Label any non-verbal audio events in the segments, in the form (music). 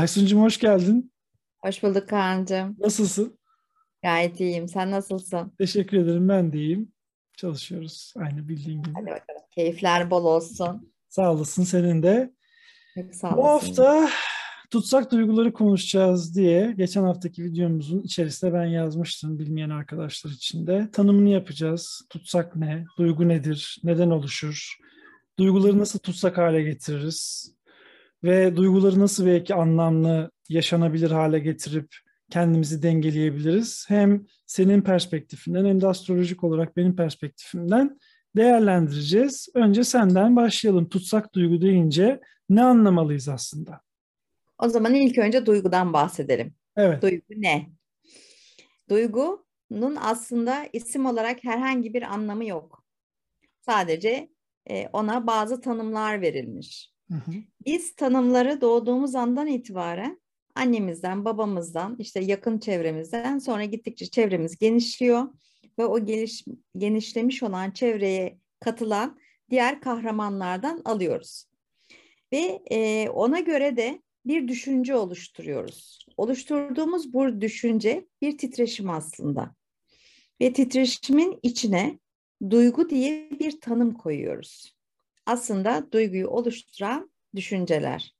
Aysun'cum hoş geldin. Hoş bulduk Kaan'cığım. Nasılsın? Gayet iyiyim. Sen nasılsın? Teşekkür ederim. Ben de iyiyim. Çalışıyoruz. Aynı bildiğin gibi. Hadi bakalım. Keyifler bol olsun. Sağ olasın. Senin de. Çok sağ Bu olasın. hafta tutsak duyguları konuşacağız diye geçen haftaki videomuzun içerisinde ben yazmıştım bilmeyen arkadaşlar için de. Tanımını yapacağız. Tutsak ne? Duygu nedir? Neden oluşur? Duyguları nasıl tutsak hale getiririz? Ve duyguları nasıl belki anlamlı, yaşanabilir hale getirip kendimizi dengeleyebiliriz? Hem senin perspektifinden hem de astrolojik olarak benim perspektifimden değerlendireceğiz. Önce senden başlayalım. Tutsak duygu deyince ne anlamalıyız aslında? O zaman ilk önce duygudan bahsedelim. Evet. Duygu ne? Duygunun aslında isim olarak herhangi bir anlamı yok. Sadece e, ona bazı tanımlar verilmiş. Biz tanımları doğduğumuz andan itibaren annemizden, babamızdan, işte yakın çevremizden sonra gittikçe çevremiz genişliyor ve o geliş, genişlemiş olan çevreye katılan diğer kahramanlardan alıyoruz. Ve e, ona göre de bir düşünce oluşturuyoruz. Oluşturduğumuz bu düşünce bir titreşim aslında. Ve titreşimin içine duygu diye bir tanım koyuyoruz. Aslında duyguyu oluşturan düşünceler.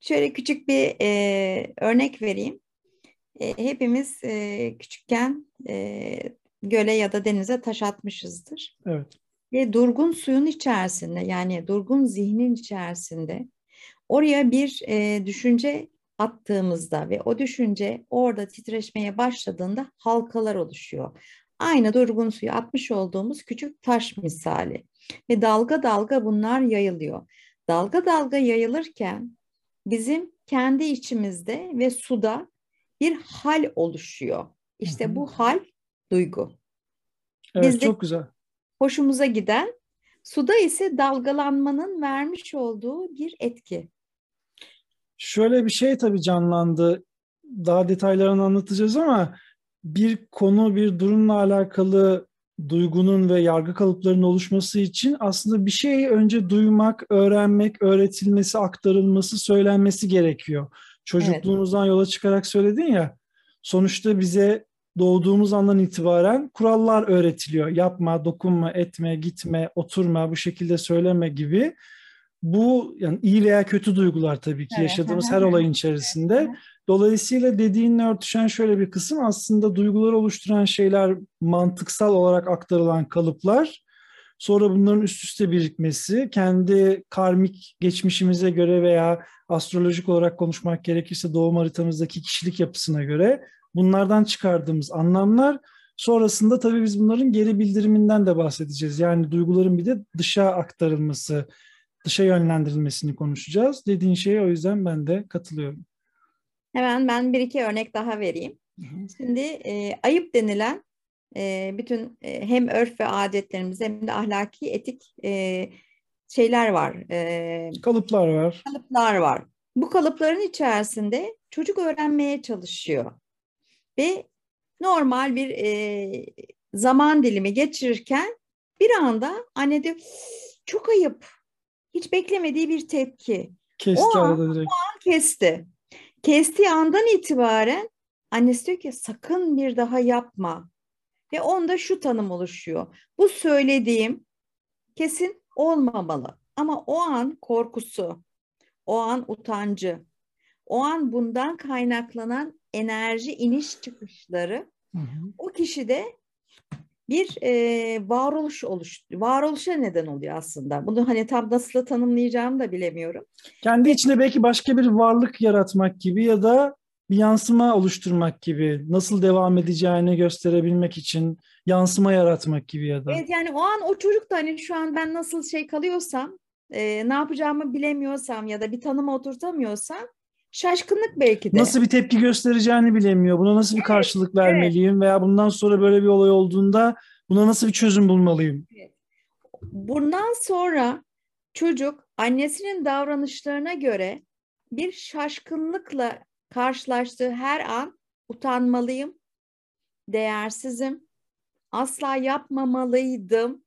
Şöyle küçük bir e, örnek vereyim. E, hepimiz e, küçükken e, göle ya da denize taş atmışızdır. Evet. Ve durgun suyun içerisinde yani durgun zihnin içerisinde oraya bir e, düşünce attığımızda ve o düşünce orada titreşmeye başladığında halkalar oluşuyor. Aynı durgun suyu atmış olduğumuz küçük taş misali ve dalga dalga bunlar yayılıyor. Dalga dalga yayılırken bizim kendi içimizde ve suda bir hal oluşuyor. İşte bu hal duygu. Evet Bizde- çok güzel. Hoşumuza giden, suda ise dalgalanmanın vermiş olduğu bir etki. Şöyle bir şey tabii canlandı. Daha detaylarını anlatacağız ama bir konu, bir durumla alakalı duygunun ve yargı kalıplarının oluşması için aslında bir şeyi önce duymak, öğrenmek, öğretilmesi, aktarılması, söylenmesi gerekiyor. Çocukluğumuzdan yola çıkarak söyledin ya, sonuçta bize doğduğumuz andan itibaren kurallar öğretiliyor. Yapma, dokunma, etme, gitme, oturma, bu şekilde söyleme gibi. Bu yani iyi veya kötü duygular tabii ki Evet, yaşadığımız her olayın içerisinde. Dolayısıyla dediğinle örtüşen şöyle bir kısım aslında duyguları oluşturan şeyler mantıksal olarak aktarılan kalıplar. Sonra bunların üst üste birikmesi, kendi karmik geçmişimize göre veya astrolojik olarak konuşmak gerekirse doğum haritamızdaki kişilik yapısına göre bunlardan çıkardığımız anlamlar. Sonrasında tabii biz bunların geri bildiriminden de bahsedeceğiz. Yani duyguların bir de dışa aktarılması, dışa yönlendirilmesini konuşacağız. Dediğin şeye o yüzden ben de katılıyorum. Hemen ben bir iki örnek daha vereyim. Şimdi e, ayıp denilen e, bütün e, hem örf ve adetlerimiz hem de ahlaki etik e, şeyler var. E, Kalıplar var. kalıplar var. Bu kalıpların içerisinde çocuk öğrenmeye çalışıyor. Ve normal bir e, zaman dilimi geçirirken bir anda anne diyor çok ayıp. Hiç beklemediği bir tepki. Kesti O an- arada direkt. Kesti. Kestiği andan itibaren annesi diyor ki sakın bir daha yapma. Ve onda şu tanım oluşuyor. Bu söylediğim kesin olmamalı. Ama o an korkusu, o an utancı, o an bundan kaynaklanan enerji iniş çıkışları Hı hı. o kişide bir e, varoluş oluş, varoluşa neden oluyor aslında. Bunu hani tam nasıl tanımlayacağımı da bilemiyorum. Kendi içinde belki başka bir varlık yaratmak gibi ya da bir yansıma oluşturmak gibi, nasıl devam edeceğini gösterebilmek için yansıma yaratmak gibi ya da. Evet yani o an o çocuk da hani şu an ben nasıl şey kalıyorsam, e, ne yapacağımı bilemiyorsam ya da bir tanıma oturtamıyorsam şaşkınlık belki de. Nasıl bir tepki göstereceğini bilemiyor. Buna nasıl bir karşılık vermeliyim veya bundan sonra böyle bir olay olduğunda buna nasıl bir çözüm bulmalıyım? Bundan sonra çocuk annesinin davranışlarına göre bir şaşkınlıkla karşılaştığı her an utanmalıyım, değersizim, asla yapmamalıydım,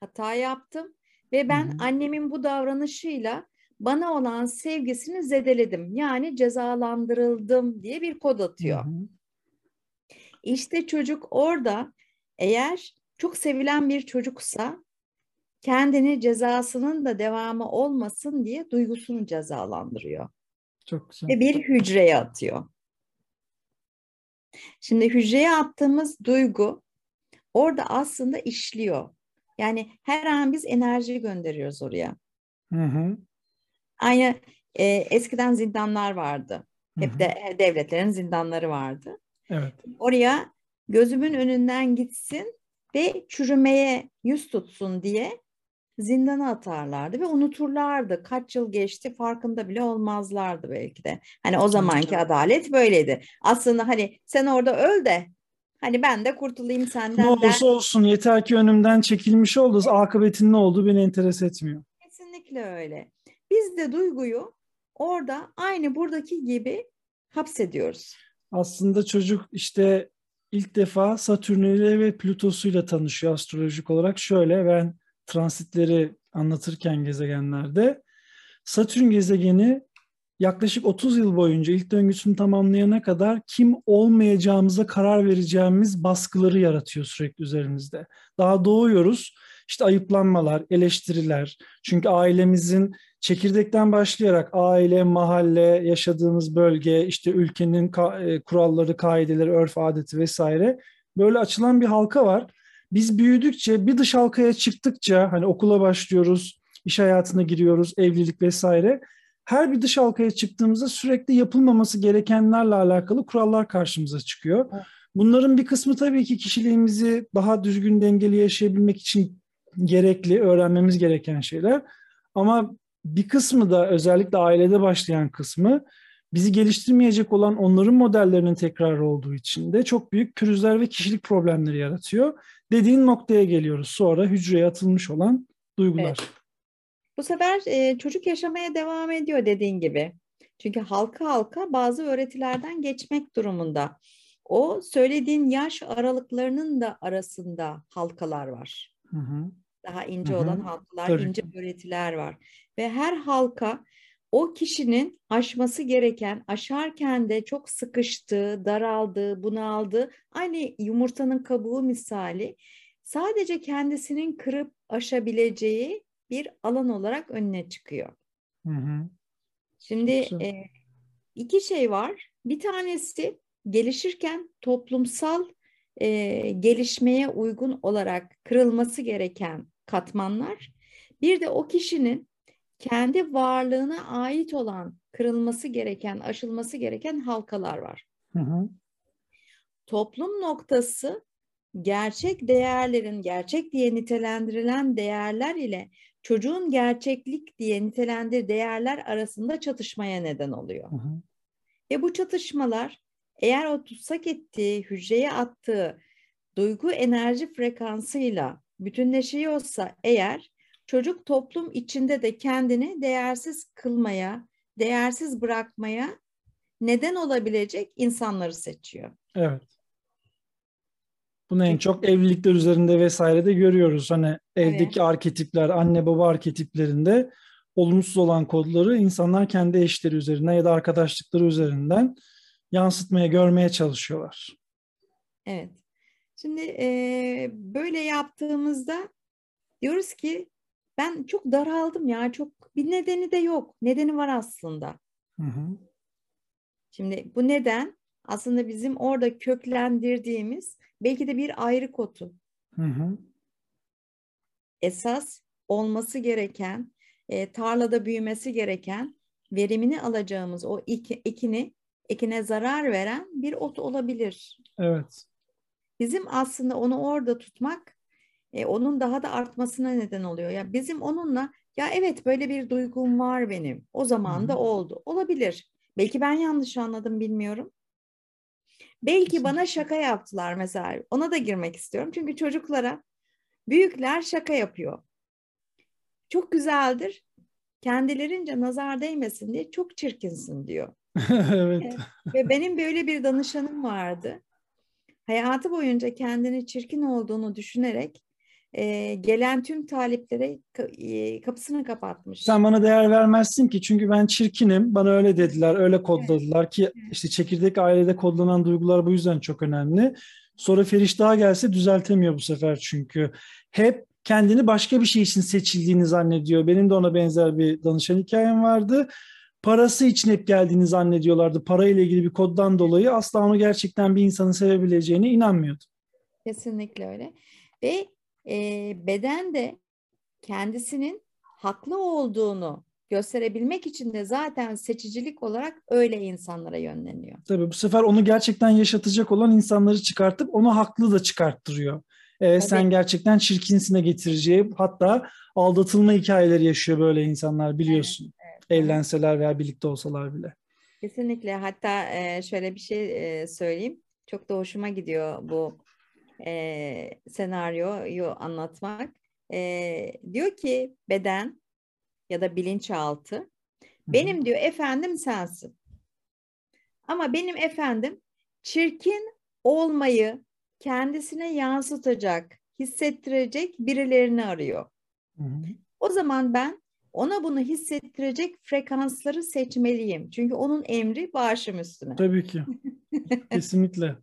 hata yaptım ve ben annemin bu davranışıyla bana olan sevgisini zedeledim. Yani cezalandırıldım diye bir kod atıyor. Hı hı. İşte çocuk orada eğer çok sevilen bir çocuksa kendini cezasının da devamı olmasın diye duygusunu cezalandırıyor. Çok güzel. Ve bir hücreye atıyor. Şimdi hücreye attığımız duygu orada aslında işliyor. Yani her an biz enerji gönderiyoruz oraya. Hı hı. Aynı e, eskiden zindanlar vardı. Hep de devletlerin zindanları vardı. Evet. Oraya gözümün önünden gitsin ve çürümeye yüz tutsun diye zindana atarlardı ve unuturlardı. Kaç yıl geçti farkında bile olmazlardı belki de. Hani o zamanki adalet böyleydi. Aslında hani sen orada öl de hani ben de kurtulayım senden. Ne olursa der. olsun yeter ki önümden çekilmiş oldu. Akıbetin ne olduğu beni enteres etmiyor. Kesinlikle öyle. Biz de duyguyu orada aynı buradaki gibi hapsediyoruz. Aslında çocuk işte ilk defa Satürn'üyle ve Plüto'suyla tanışıyor astrolojik olarak. Şöyle ben transitleri anlatırken gezegenlerde Satürn gezegeni yaklaşık 30 yıl boyunca ilk döngüsünü tamamlayana kadar kim olmayacağımıza karar vereceğimiz baskıları yaratıyor sürekli üzerimizde. Daha doğuyoruz işte ayıplanmalar, eleştiriler. Çünkü ailemizin çekirdekten başlayarak aile, mahalle, yaşadığımız bölge, işte ülkenin e, kuralları, kaideleri, örf, adeti vesaire böyle açılan bir halka var. Biz büyüdükçe bir dış halkaya çıktıkça hani okula başlıyoruz, iş hayatına giriyoruz, evlilik vesaire. Her bir dış halkaya çıktığımızda sürekli yapılmaması gerekenlerle alakalı kurallar karşımıza çıkıyor. Bunların bir kısmı tabii ki kişiliğimizi daha düzgün dengeli yaşayabilmek için gerekli, öğrenmemiz gereken şeyler. Ama bir kısmı da özellikle ailede başlayan kısmı bizi geliştirmeyecek olan onların modellerinin tekrarı olduğu için de çok büyük pürüzler ve kişilik problemleri yaratıyor. Dediğin noktaya geliyoruz. Sonra hücreye atılmış olan duygular. Evet. Bu sefer e, çocuk yaşamaya devam ediyor dediğin gibi. Çünkü halka halka bazı öğretilerden geçmek durumunda. O söylediğin yaş aralıklarının da arasında halkalar var. Hı hı. Daha ince hı hı. olan halkalar, Tabii. ince öğretiler var. Ve her halka o kişinin aşması gereken, aşarken de çok sıkıştığı, daraldığı, bunaldığı, aynı yumurtanın kabuğu misali sadece kendisinin kırıp aşabileceği bir alan olarak önüne çıkıyor. Hı hı. Şimdi e, iki şey var. Bir tanesi gelişirken toplumsal e, gelişmeye uygun olarak kırılması gereken katmanlar. Bir de o kişinin kendi varlığına ait olan kırılması gereken, aşılması gereken halkalar var. Hı hı. Toplum noktası gerçek değerlerin, gerçek diye nitelendirilen değerler ile çocuğun gerçeklik diye nitelendir değerler arasında çatışmaya neden oluyor. Hı hı. Ve bu çatışmalar eğer o tutsak ettiği, hücreye attığı duygu enerji frekansıyla bütünleşiyorsa eğer çocuk toplum içinde de kendini değersiz kılmaya, değersiz bırakmaya neden olabilecek insanları seçiyor. Evet. Bunu en çok evlilikler üzerinde vesairede görüyoruz. Hani evdeki evet. arketipler, anne baba arketiplerinde olumsuz olan kodları insanlar kendi eşleri üzerinden ya da arkadaşlıkları üzerinden yansıtmaya, görmeye çalışıyorlar. Evet. Şimdi e, böyle yaptığımızda diyoruz ki ben çok daraldım ya çok bir nedeni de yok. Nedeni var aslında. Hı hı. Şimdi bu neden aslında bizim orada köklendirdiğimiz belki de bir ayrı kotu. Hı hı. Esas olması gereken, e, tarlada büyümesi gereken, verimini alacağımız o iki, ekini, ekine zarar veren bir ot olabilir. Evet. Bizim aslında onu orada tutmak e, onun daha da artmasına neden oluyor. Ya bizim onunla ya evet böyle bir duygum var benim. O zaman da oldu. Olabilir. Belki ben yanlış anladım bilmiyorum. Belki bana şaka yaptılar mesela. Ona da girmek istiyorum. Çünkü çocuklara büyükler şaka yapıyor. Çok güzeldir. Kendilerince nazar değmesin diye çok çirkinsin diyor. (laughs) evet. Ve benim böyle bir danışanım vardı. Hayatı boyunca kendini çirkin olduğunu düşünerek e, gelen tüm taliplere e, kapısını kapatmış. Sen bana değer vermezsin ki çünkü ben çirkinim. Bana öyle dediler, öyle kodladılar evet. ki işte çekirdek ailede kodlanan duygular bu yüzden çok önemli. Sonra Feriş daha gelse düzeltemiyor bu sefer çünkü. Hep kendini başka bir şey için seçildiğini zannediyor. Benim de ona benzer bir danışan hikayem vardı. Parası için hep geldiğini zannediyorlardı. Parayla ilgili bir koddan dolayı asla onu gerçekten bir insanın sevebileceğine inanmıyordu. Kesinlikle öyle. Ve e, beden de kendisinin haklı olduğunu gösterebilmek için de zaten seçicilik olarak öyle insanlara yönleniyor. Tabii bu sefer onu gerçekten yaşatacak olan insanları çıkartıp onu haklı da çıkarttırıyor. Evet, sen gerçekten çirkinsine getireceği hatta aldatılma hikayeleri yaşıyor böyle insanlar biliyorsun. Evlenseler veya birlikte olsalar bile. Kesinlikle hatta şöyle bir şey söyleyeyim. Çok da hoşuma gidiyor bu senaryoyu anlatmak. Diyor ki beden ya da bilinçaltı benim diyor efendim sensin. Ama benim efendim çirkin olmayı kendisine yansıtacak, hissettirecek birilerini arıyor. Hı hı. O zaman ben ona bunu hissettirecek frekansları seçmeliyim. Çünkü onun emri başım üstüne. Tabii ki. (laughs) Kesinlikle.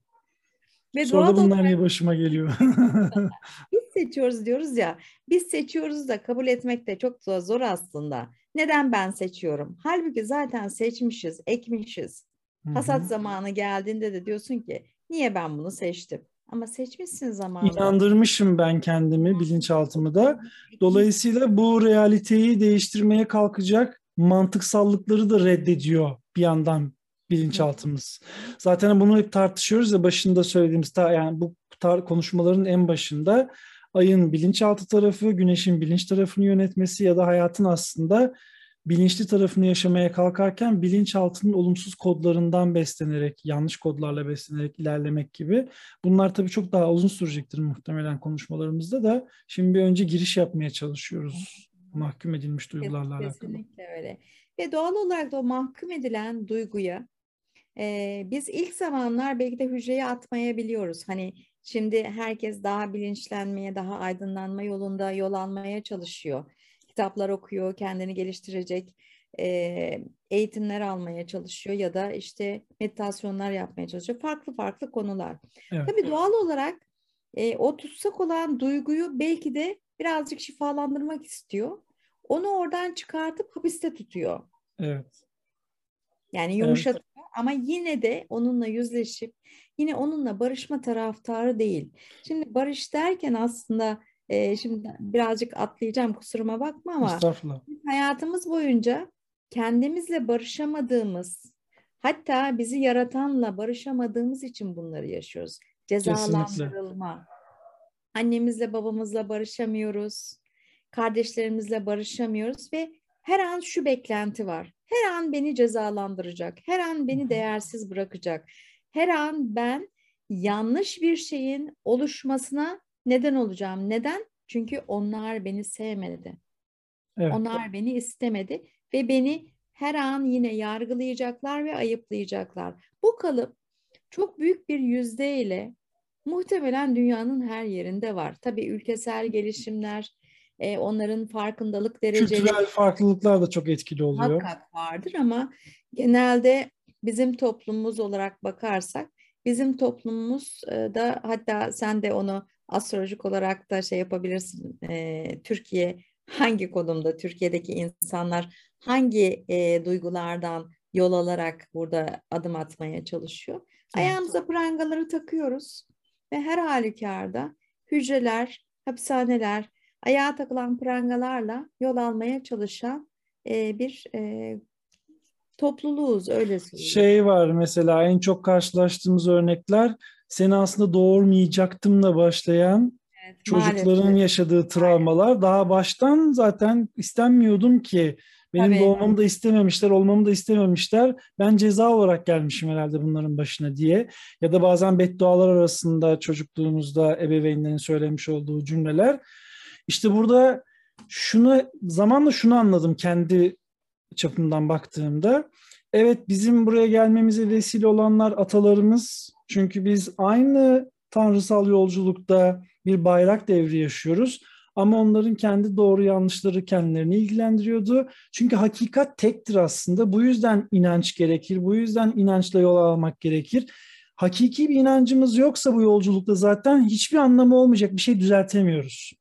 Ve Sonra da bunlar niye başıma geliyor? (laughs) biz seçiyoruz diyoruz ya. Biz seçiyoruz da kabul etmek de çok zor, zor aslında. Neden ben seçiyorum? Halbuki zaten seçmişiz, ekmişiz. Hasat zamanı geldiğinde de diyorsun ki niye ben bunu seçtim? Ama seçmişsin zamanında. İnandırmışım ben kendimi, bilinçaltımı da. Dolayısıyla bu realiteyi değiştirmeye kalkacak mantıksallıkları da reddediyor bir yandan bilinçaltımız. Zaten bunu hep tartışıyoruz ya başında söylediğimiz yani bu tar- konuşmaların en başında ayın bilinçaltı tarafı, güneşin bilinç tarafını yönetmesi ya da hayatın aslında bilinçli tarafını yaşamaya kalkarken bilinçaltının olumsuz kodlarından beslenerek, yanlış kodlarla beslenerek ilerlemek gibi. Bunlar tabii çok daha uzun sürecektir muhtemelen konuşmalarımızda da. Şimdi bir önce giriş yapmaya çalışıyoruz mahkum edilmiş duygularla Kesinlikle alakalı. Kesinlikle öyle. Ve doğal olarak da o mahkum edilen duyguya e, biz ilk zamanlar belki de hücreye atmayabiliyoruz. Hani şimdi herkes daha bilinçlenmeye, daha aydınlanma yolunda yol almaya çalışıyor kitaplar okuyor, kendini geliştirecek e, eğitimler almaya çalışıyor ya da işte meditasyonlar yapmaya çalışıyor. Farklı farklı konular. Evet. Tabii doğal olarak e, o tutsak olan duyguyu belki de birazcık şifalandırmak istiyor. Onu oradan çıkartıp hapiste tutuyor. Evet. Yani yumuşatıyor evet. ama yine de onunla yüzleşip yine onunla barışma taraftarı değil. Şimdi barış derken aslında e, şimdi birazcık atlayacağım kusuruma bakma ama hayatımız boyunca kendimizle barışamadığımız hatta bizi yaratanla barışamadığımız için bunları yaşıyoruz. Cezalandırılma. Kesinlikle. Annemizle babamızla barışamıyoruz. Kardeşlerimizle barışamıyoruz ve her an şu beklenti var. Her an beni cezalandıracak. Her an beni değersiz bırakacak. Her an ben yanlış bir şeyin oluşmasına neden olacağım? Neden? Çünkü onlar beni sevmedi. Evet. Onlar beni istemedi ve beni her an yine yargılayacaklar ve ayıplayacaklar. Bu kalıp çok büyük bir yüzdeyle muhtemelen dünyanın her yerinde var. Tabii ülkesel gelişimler, e, onların farkındalık dereceleri... Kültürel farklılıklar da çok etkili oluyor. Muhakkak vardır ama genelde bizim toplumumuz olarak bakarsak bizim toplumumuz da hatta sen de onu astrolojik olarak da şey yapabilirsin. E, Türkiye hangi konumda, Türkiye'deki insanlar hangi e, duygulardan yol alarak burada adım atmaya çalışıyor. Ayağımıza prangaları takıyoruz ve her halükarda hücreler, hapishaneler, ayağa takılan prangalarla yol almaya çalışan e, bir e, topluluğuz öyle söyleyeyim. Şey var mesela en çok karşılaştığımız örnekler seni aslında doğurmayacaktımla başlayan evet, çocukların maalesef. yaşadığı travmalar daha baştan zaten istenmiyordum ki benim Tabii. doğmamı da istememişler, olmamı da istememişler. Ben ceza olarak gelmişim herhalde bunların başına diye. Ya da bazen beddualar arasında çocukluğumuzda ebeveynlerin söylemiş olduğu cümleler. İşte burada şunu zamanla şunu anladım kendi çapımdan baktığımda. Evet bizim buraya gelmemize vesile olanlar atalarımız. Çünkü biz aynı tanrısal yolculukta bir bayrak devri yaşıyoruz. Ama onların kendi doğru yanlışları kendilerini ilgilendiriyordu. Çünkü hakikat tektir aslında. Bu yüzden inanç gerekir. Bu yüzden inançla yol almak gerekir. Hakiki bir inancımız yoksa bu yolculukta zaten hiçbir anlamı olmayacak. Bir şey düzeltemiyoruz.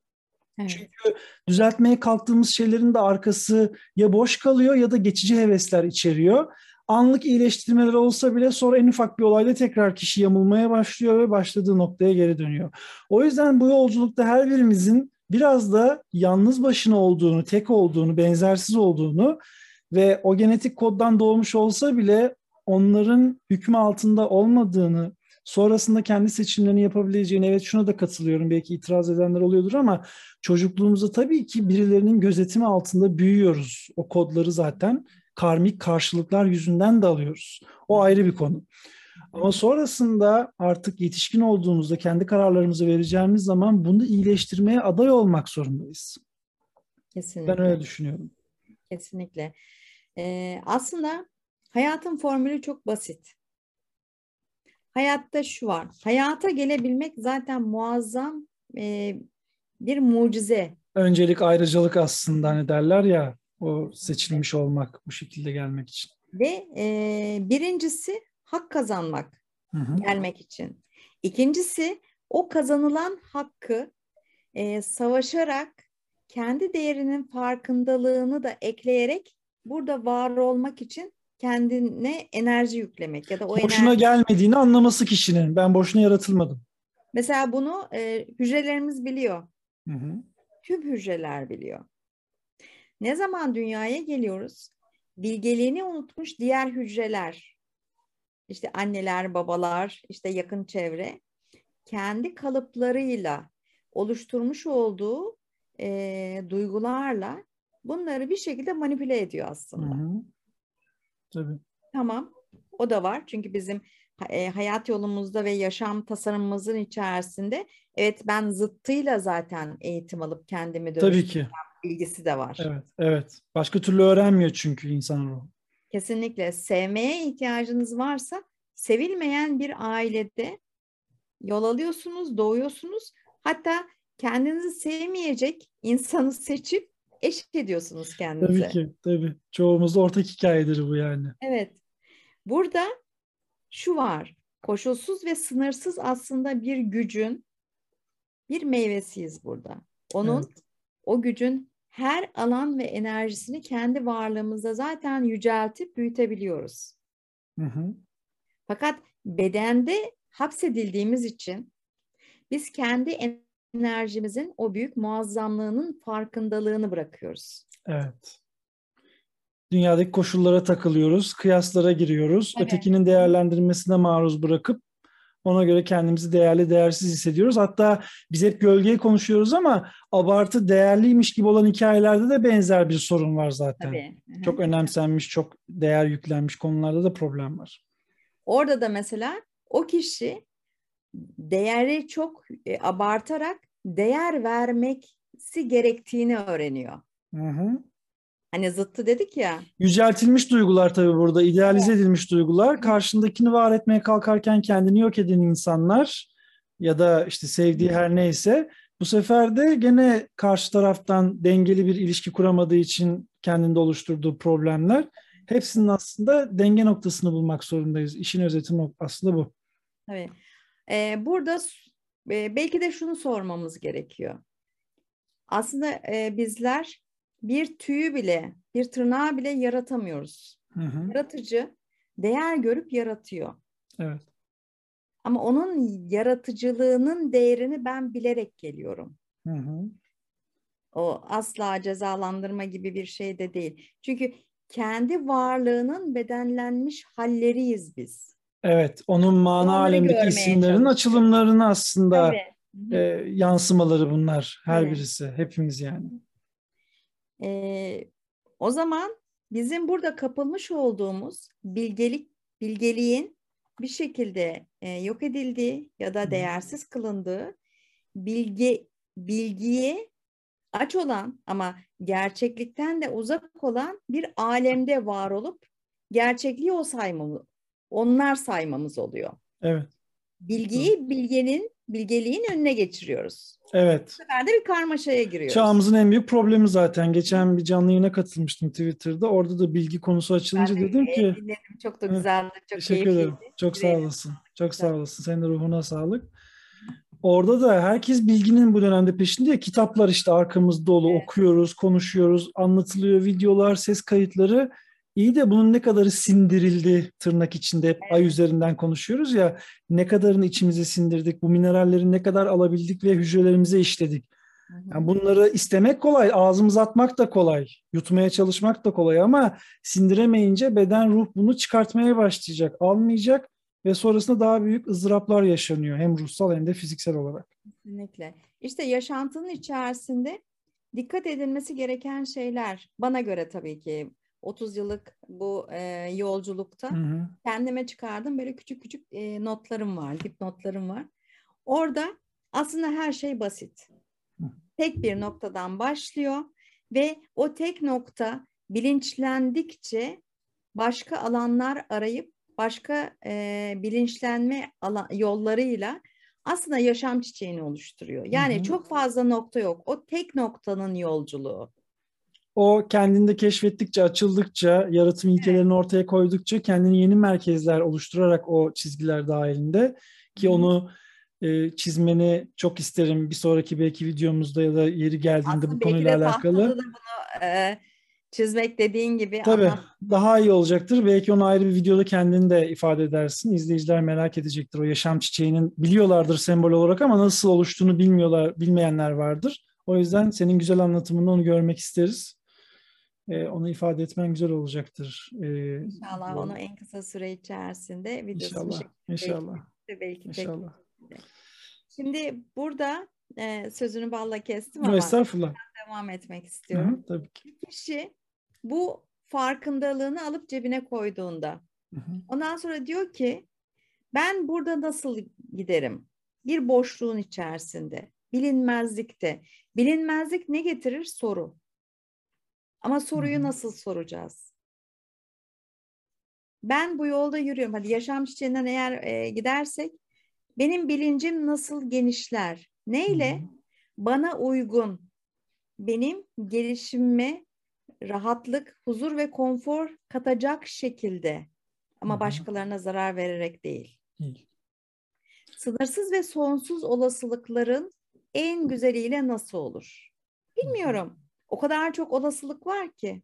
Evet. Çünkü düzeltmeye kalktığımız şeylerin de arkası ya boş kalıyor ya da geçici hevesler içeriyor. Anlık iyileştirmeler olsa bile sonra en ufak bir olayda tekrar kişi yamulmaya başlıyor ve başladığı noktaya geri dönüyor. O yüzden bu yolculukta her birimizin biraz da yalnız başına olduğunu, tek olduğunu, benzersiz olduğunu ve o genetik koddan doğmuş olsa bile onların hükmü altında olmadığını, sonrasında kendi seçimlerini yapabileceğini, evet şuna da katılıyorum, belki itiraz edenler oluyordur ama çocukluğumuzda tabii ki birilerinin gözetimi altında büyüyoruz. O kodları zaten karmik karşılıklar yüzünden de alıyoruz. O ayrı bir konu. Ama sonrasında artık yetişkin olduğumuzda kendi kararlarımızı vereceğimiz zaman bunu iyileştirmeye aday olmak zorundayız. Kesinlikle. Ben öyle düşünüyorum. Kesinlikle. Ee, aslında hayatın formülü çok basit. Hayatta şu var. Hayata gelebilmek zaten muazzam e, bir mucize. Öncelik ayrıcalık aslında hani derler ya o seçilmiş olmak bu şekilde gelmek için. Ve e, birincisi hak kazanmak hı hı. gelmek için. İkincisi o kazanılan hakkı e, savaşarak kendi değerinin farkındalığını da ekleyerek burada var olmak için kendine enerji yüklemek ya da o boşuna enerji... gelmediğini anlaması kişinin. Ben boşuna yaratılmadım. Mesela bunu e, hücrelerimiz biliyor. Hı hı. Tüm hücreler biliyor. Ne zaman dünyaya geliyoruz? Bilgeliğini unutmuş diğer hücreler, işte anneler, babalar, işte yakın çevre kendi kalıplarıyla oluşturmuş olduğu e, duygularla bunları bir şekilde manipüle ediyor aslında. Hı hı. Tabii. Tamam. O da var. Çünkü bizim e, hayat yolumuzda ve yaşam tasarımımızın içerisinde evet ben zıttıyla zaten eğitim alıp kendimi Tabii ki. bilgisi de var. Evet, evet. Başka türlü öğrenmiyor çünkü insan ruhu. Kesinlikle. Sevmeye ihtiyacınız varsa sevilmeyen bir ailede yol alıyorsunuz, doğuyorsunuz. Hatta kendinizi sevmeyecek insanı seçip eşit ediyorsunuz kendinize. Tabii ki, tabii. Çoğumuzda ortak hikayedir bu yani. Evet. Burada şu var. Koşulsuz ve sınırsız aslında bir gücün bir meyvesiyiz burada. Onun evet. o gücün her alan ve enerjisini kendi varlığımızda zaten yüceltip büyütebiliyoruz. Hı hı. Fakat bedende hapsedildiğimiz için biz kendi enerjimizin o büyük muazzamlığının farkındalığını bırakıyoruz. Evet. Dünyadaki koşullara takılıyoruz, kıyaslara giriyoruz. Evet. Ötekinin değerlendirmesine maruz bırakıp ona göre kendimizi değerli, değersiz hissediyoruz. Hatta biz hep gölgeyi konuşuyoruz ama abartı değerliymiş gibi olan hikayelerde de benzer bir sorun var zaten. Tabii. Çok önemsenmiş, çok değer yüklenmiş konularda da problem var. Orada da mesela o kişi değeri çok e, abartarak değer vermeksi gerektiğini öğreniyor. Hı hı. Hani zıttı dedik ya. Yüceltilmiş duygular tabii burada, idealize evet. edilmiş duygular. Karşındakini var etmeye kalkarken kendini yok eden insanlar ya da işte sevdiği her neyse bu sefer de gene karşı taraftan dengeli bir ilişki kuramadığı için kendinde oluşturduğu problemler. Hepsinin aslında denge noktasını bulmak zorundayız. İşin özeti aslında bu. Evet. Ee, burada e, belki de şunu sormamız gerekiyor. Aslında e, bizler bir tüyü bile, bir tırnağı bile yaratamıyoruz. Hı hı. Yaratıcı değer görüp yaratıyor. Evet. Ama onun yaratıcılığının değerini ben bilerek geliyorum. Hı hı. O asla cezalandırma gibi bir şey de değil. Çünkü kendi varlığının bedenlenmiş halleriyiz biz. Evet, onun mana Onları alemdeki isimlerin açılımlarını aslında e, yansımaları bunlar her evet. birisi, hepimiz yani. E, o zaman bizim burada kapılmış olduğumuz bilgelik bilgeliğin bir şekilde e, yok edildiği ya da değersiz kılındığı bilgi bilgiye aç olan ama gerçeklikten de uzak olan bir alemde var olup gerçekliği o saymamız, onlar saymamız oluyor. Evet. bilgiyi bilgenin bilgeliğin önüne geçiriyoruz. Evet. Bu sefer de bir karmaşaya giriyoruz. Çağımızın en büyük problemi zaten. Geçen bir canlı yayına katılmıştım Twitter'da. Orada da bilgi konusu açılınca ben de dedim ki... Dinledim. Çok da güzeldi. Çok Teşekkür ederim. Çok sağ olasın. Çok sağ olasın. Senin de ruhuna sağlık. Orada da herkes bilginin bu dönemde peşinde ya. Kitaplar işte arkamız dolu. Evet. Okuyoruz, konuşuyoruz, anlatılıyor. Videolar, ses kayıtları. İyi de bunun ne kadarı sindirildi tırnak içinde hep ay üzerinden konuşuyoruz ya ne kadarını içimize sindirdik bu mineralleri ne kadar alabildik ve hücrelerimize işledik. Yani bunları istemek kolay, ağzımıza atmak da kolay, yutmaya çalışmak da kolay ama sindiremeyince beden ruh bunu çıkartmaya başlayacak, almayacak ve sonrasında daha büyük ızdıraplar yaşanıyor hem ruhsal hem de fiziksel olarak. Kesinlikle. İşte yaşantının içerisinde dikkat edilmesi gereken şeyler bana göre tabii ki 30 yıllık bu e, yolculukta hı hı. kendime çıkardım böyle küçük küçük e, notlarım var, dipnotlarım var. Orada aslında her şey basit. Tek bir noktadan başlıyor ve o tek nokta bilinçlendikçe başka alanlar arayıp başka e, bilinçlenme alan, yollarıyla aslında yaşam çiçeğini oluşturuyor. Yani hı hı. çok fazla nokta yok. O tek noktanın yolculuğu o kendinde keşfettikçe, açıldıkça, yaratım ilkelerini ortaya koydukça kendini yeni merkezler oluşturarak o çizgiler dahilinde ki onu e, çizmeni çok isterim bir sonraki belki videomuzda ya da yeri geldiğinde Aslında bu konuyla alakalı. Bunu, e, çizmek dediğin gibi. Tabii ama... daha iyi olacaktır. Belki onu ayrı bir videoda kendin de ifade edersin. İzleyiciler merak edecektir o yaşam çiçeğinin. Biliyorlardır sembol olarak ama nasıl oluştuğunu bilmiyorlar, bilmeyenler vardır. O yüzden senin güzel anlatımında onu görmek isteriz e, onu ifade etmen güzel olacaktır. E, inşallah bu. onu en kısa süre içerisinde videosunu inşallah, inşallah. Belki, belki inşallah. Şimdi burada e, sözünü balla kestim ama Estağfurullah. devam etmek istiyorum. Hı, tabii ki. Kişi bu farkındalığını alıp cebine koyduğunda hı hı. ondan sonra diyor ki ben burada nasıl giderim? Bir boşluğun içerisinde, bilinmezlikte. Bilinmezlik ne getirir? Soru. Ama soruyu nasıl soracağız? Ben bu yolda yürüyorum. Hadi yaşam çiçeğinden eğer e, gidersek benim bilincim nasıl genişler? Neyle? Bana uygun, benim gelişimime rahatlık, huzur ve konfor katacak şekilde ama başkalarına zarar vererek değil. Sınırsız ve sonsuz olasılıkların en güzeliyle nasıl olur? Bilmiyorum. O kadar çok olasılık var ki.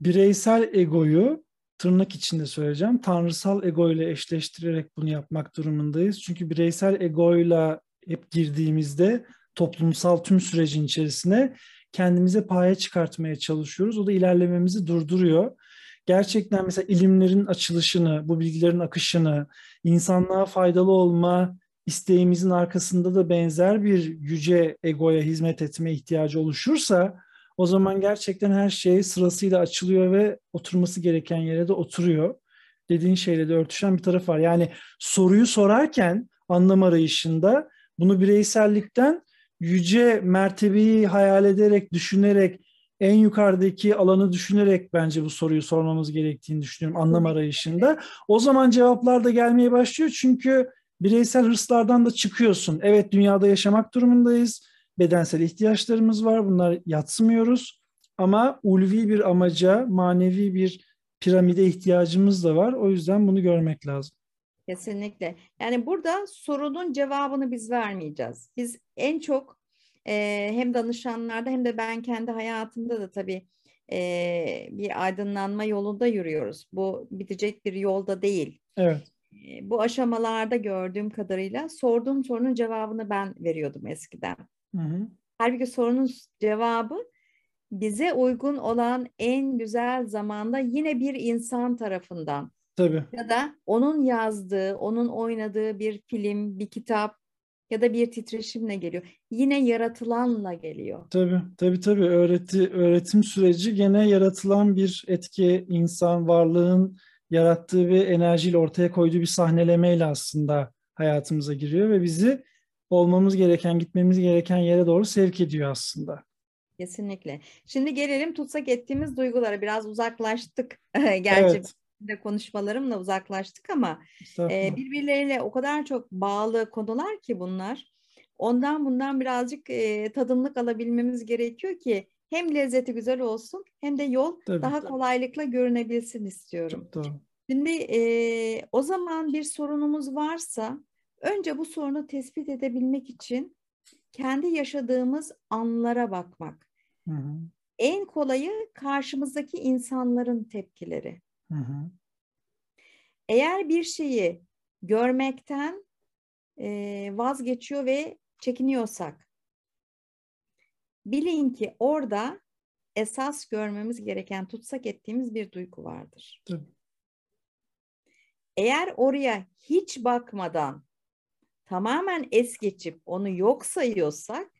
Bireysel egoyu tırnak içinde söyleyeceğim. Tanrısal ego ile eşleştirerek bunu yapmak durumundayız. Çünkü bireysel egoyla hep girdiğimizde toplumsal tüm sürecin içerisine kendimize paya çıkartmaya çalışıyoruz. O da ilerlememizi durduruyor. Gerçekten mesela ilimlerin açılışını, bu bilgilerin akışını, insanlığa faydalı olma isteğimizin arkasında da benzer bir yüce egoya hizmet etme ihtiyacı oluşursa o zaman gerçekten her şey sırasıyla açılıyor ve oturması gereken yere de oturuyor. Dediğin şeyle de örtüşen bir taraf var. Yani soruyu sorarken anlam arayışında bunu bireysellikten yüce mertebeyi hayal ederek, düşünerek, en yukarıdaki alanı düşünerek bence bu soruyu sormamız gerektiğini düşünüyorum anlam arayışında. O zaman cevaplar da gelmeye başlıyor çünkü bireysel hırslardan da çıkıyorsun. Evet dünyada yaşamak durumundayız. Bedensel ihtiyaçlarımız var. Bunlar yatsımıyoruz. Ama ulvi bir amaca, manevi bir piramide ihtiyacımız da var. O yüzden bunu görmek lazım. Kesinlikle. Yani burada sorunun cevabını biz vermeyeceğiz. Biz en çok e, hem danışanlarda hem de ben kendi hayatımda da tabii e, bir aydınlanma yolunda yürüyoruz. Bu bitecek bir yolda değil. Evet bu aşamalarda gördüğüm kadarıyla sorduğum sorunun cevabını ben veriyordum eskiden. Hı hı. Halbuki sorunun cevabı bize uygun olan en güzel zamanda yine bir insan tarafından. Tabii. Ya da onun yazdığı, onun oynadığı bir film, bir kitap ya da bir titreşimle geliyor. Yine yaratılanla geliyor. Tabii, tabii, tabii. Öğreti, öğretim süreci gene yaratılan bir etki, insan varlığın yarattığı bir enerjiyle ortaya koyduğu bir sahnelemeyle aslında hayatımıza giriyor ve bizi olmamız gereken, gitmemiz gereken yere doğru sevk ediyor aslında. Kesinlikle. Şimdi gelelim tutsak ettiğimiz duygulara. Biraz uzaklaştık (laughs) gerçi evet. de konuşmalarımla uzaklaştık ama e, birbirleriyle o kadar çok bağlı konular ki bunlar. Ondan bundan birazcık e, tadımlık alabilmemiz gerekiyor ki hem lezzeti güzel olsun hem de yol Tabii. daha kolaylıkla görünebilsin istiyorum. Çok doğru. Şimdi e, o zaman bir sorunumuz varsa önce bu sorunu tespit edebilmek için kendi yaşadığımız anlara bakmak. Hı hı. En kolayı karşımızdaki insanların tepkileri. Hı hı. Eğer bir şeyi görmekten e, vazgeçiyor ve çekiniyorsak, bilin ki orada esas görmemiz gereken, tutsak ettiğimiz bir duygu vardır. Tabii. Eğer oraya hiç bakmadan tamamen es geçip onu yok sayıyorsak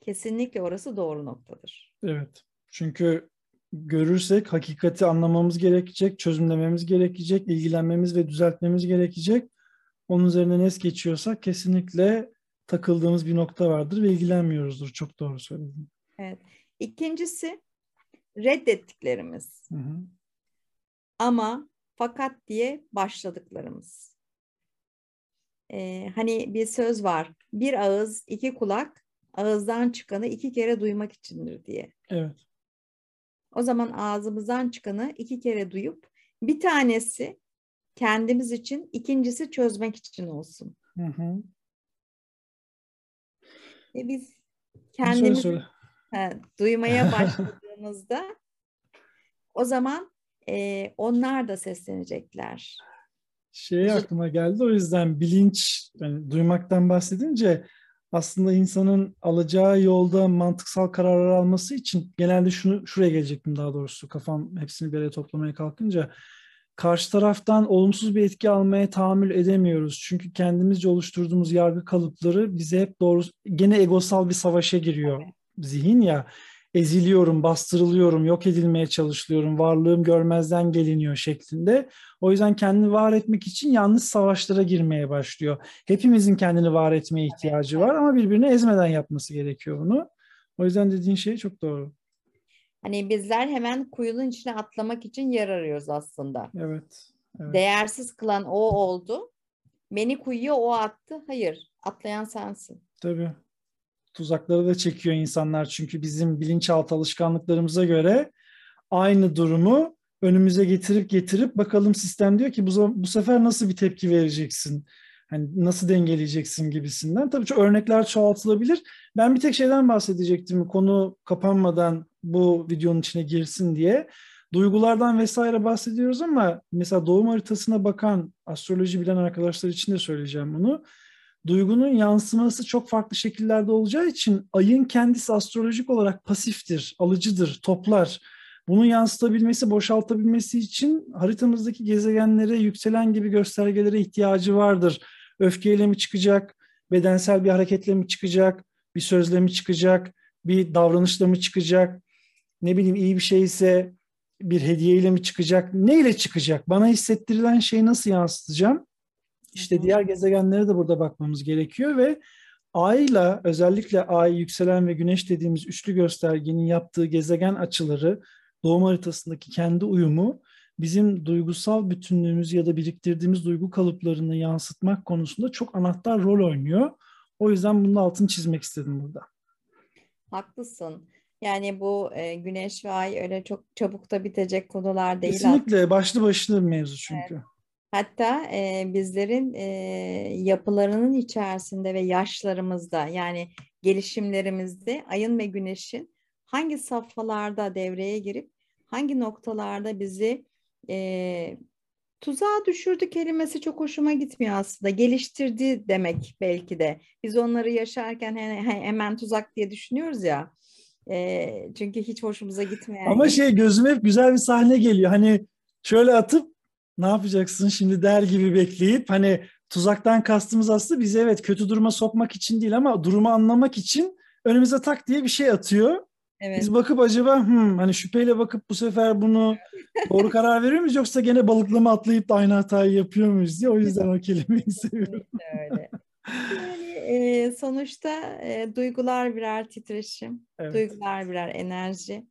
kesinlikle orası doğru noktadır. Evet. Çünkü görürsek hakikati anlamamız gerekecek, çözümlememiz gerekecek, ilgilenmemiz ve düzeltmemiz gerekecek. Onun üzerinden es geçiyorsak kesinlikle takıldığımız bir nokta vardır ve ilgilenmiyoruzdur. Çok doğru söyledin. Evet. İkincisi reddettiklerimiz. Hı hı. Ama fakat diye başladıklarımız. Ee, hani bir söz var. Bir ağız, iki kulak, ağızdan çıkanı iki kere duymak içindir diye. Evet. O zaman ağzımızdan çıkanı iki kere duyup bir tanesi kendimiz için, ikincisi çözmek için olsun. Hı hı. Ve biz kendimizi he, duymaya (laughs) başladığımızda o zaman e, onlar da seslenecekler. Şey aklıma geldi o yüzden bilinç yani duymaktan bahsedince aslında insanın alacağı yolda mantıksal kararlar alması için genelde şunu şuraya gelecektim daha doğrusu kafam hepsini bir araya toplamaya kalkınca karşı taraftan olumsuz bir etki almaya tahammül edemiyoruz. Çünkü kendimizce oluşturduğumuz yargı kalıpları bize hep doğru gene egosal bir savaşa giriyor zihin ya eziliyorum, bastırılıyorum, yok edilmeye çalışılıyorum, varlığım görmezden geliniyor şeklinde. O yüzden kendini var etmek için yanlış savaşlara girmeye başlıyor. Hepimizin kendini var etmeye ihtiyacı var ama birbirini ezmeden yapması gerekiyor bunu. O yüzden dediğin şey çok doğru. Hani bizler hemen kuyunun içine atlamak için yer arıyoruz aslında. Evet. evet. Değersiz kılan o oldu. Beni kuyuya o attı. Hayır, atlayan sensin. Tabii tuzakları da çekiyor insanlar çünkü bizim bilinçaltı alışkanlıklarımıza göre aynı durumu önümüze getirip getirip bakalım sistem diyor ki bu, bu sefer nasıl bir tepki vereceksin? Hani nasıl dengeleyeceksin gibisinden. Tabii çok örnekler çoğaltılabilir. Ben bir tek şeyden bahsedecektim konu kapanmadan bu videonun içine girsin diye. Duygulardan vesaire bahsediyoruz ama mesela doğum haritasına bakan astroloji bilen arkadaşlar için de söyleyeceğim bunu duygunun yansıması çok farklı şekillerde olacağı için ayın kendisi astrolojik olarak pasiftir, alıcıdır, toplar. Bunu yansıtabilmesi, boşaltabilmesi için haritamızdaki gezegenlere, yükselen gibi göstergelere ihtiyacı vardır. Öfkeyle mi çıkacak, bedensel bir hareketle mi çıkacak, bir sözle mi çıkacak, bir davranışla mı çıkacak, ne bileyim iyi bir şeyse bir hediyeyle mi çıkacak, neyle çıkacak? Bana hissettirilen şeyi nasıl yansıtacağım? İşte diğer gezegenlere de burada bakmamız gerekiyor ve Ay'la özellikle Ay, yükselen ve Güneş dediğimiz üçlü göstergenin yaptığı gezegen açıları, doğum haritasındaki kendi uyumu bizim duygusal bütünlüğümüz ya da biriktirdiğimiz duygu kalıplarını yansıtmak konusunda çok anahtar rol oynuyor. O yüzden bunun altını çizmek istedim burada. Haklısın. Yani bu e, güneş ve ay öyle çok çabuk da bitecek konular değil. Kesinlikle aslında. başlı başına bir mevzu çünkü. Evet. Hatta e, bizlerin e, yapılarının içerisinde ve yaşlarımızda yani gelişimlerimizde ayın ve güneşin hangi safhalarda devreye girip hangi noktalarda bizi e, tuzağa düşürdü kelimesi çok hoşuma gitmiyor aslında. Geliştirdi demek belki de. Biz onları yaşarken hemen tuzak diye düşünüyoruz ya. E, çünkü hiç hoşumuza gitmeyen. Ama şey gözüme hep güzel bir sahne geliyor. Hani şöyle atıp ne yapacaksın şimdi der gibi bekleyip hani tuzaktan kastımız aslında bizi evet kötü duruma sokmak için değil ama durumu anlamak için önümüze tak diye bir şey atıyor. Evet. Biz bakıp acaba hmm, hani şüpheyle bakıp bu sefer bunu (laughs) doğru karar veriyor muyuz yoksa gene balıklama atlayıp da aynı hatayı yapıyor muyuz diye o yüzden o kelimeyi (laughs) seviyorum. öyle. Yani (laughs) e, sonuçta e, duygular birer titreşim, evet. duygular birer enerji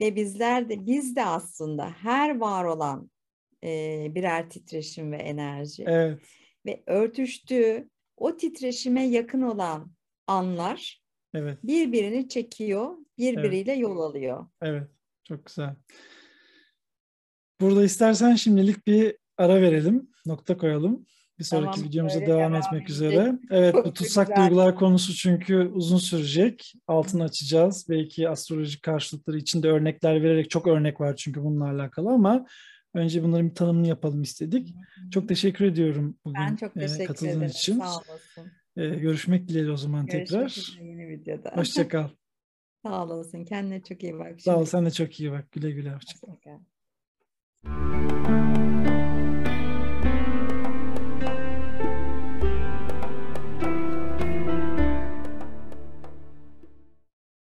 ve bizler de biz de aslında her var olan e, birer titreşim ve enerji. Evet. Ve örtüştüğü o titreşime yakın olan anlar Evet. birbirini çekiyor, birbiriyle yol alıyor. Evet. Çok güzel. Burada istersen şimdilik bir ara verelim. Nokta koyalım. Bir sonraki Tamam, videomuza devam, devam etmek edecek. üzere. Evet Çok bu tutsak güzel. duygular konusu çünkü uzun sürecek. Altını açacağız. Belki astrolojik karşılıkları içinde örnekler vererek çok örnek var çünkü bununla alakalı ama önce bunların bir tanımını yapalım istedik. Çok teşekkür ediyorum bugün Ben çok e, teşekkür katıldığın ederim. için. Sağ olasın. E, görüşmek dileğiyle o zaman Görüşmek tekrar. üzere yeni videoda. Hoşça (laughs) kal. Sağ olasın. Kendine çok iyi bak. Sağ ol Şimdi- sen de çok iyi bak. Güle güle. Hoşça kal. Hoşça kal.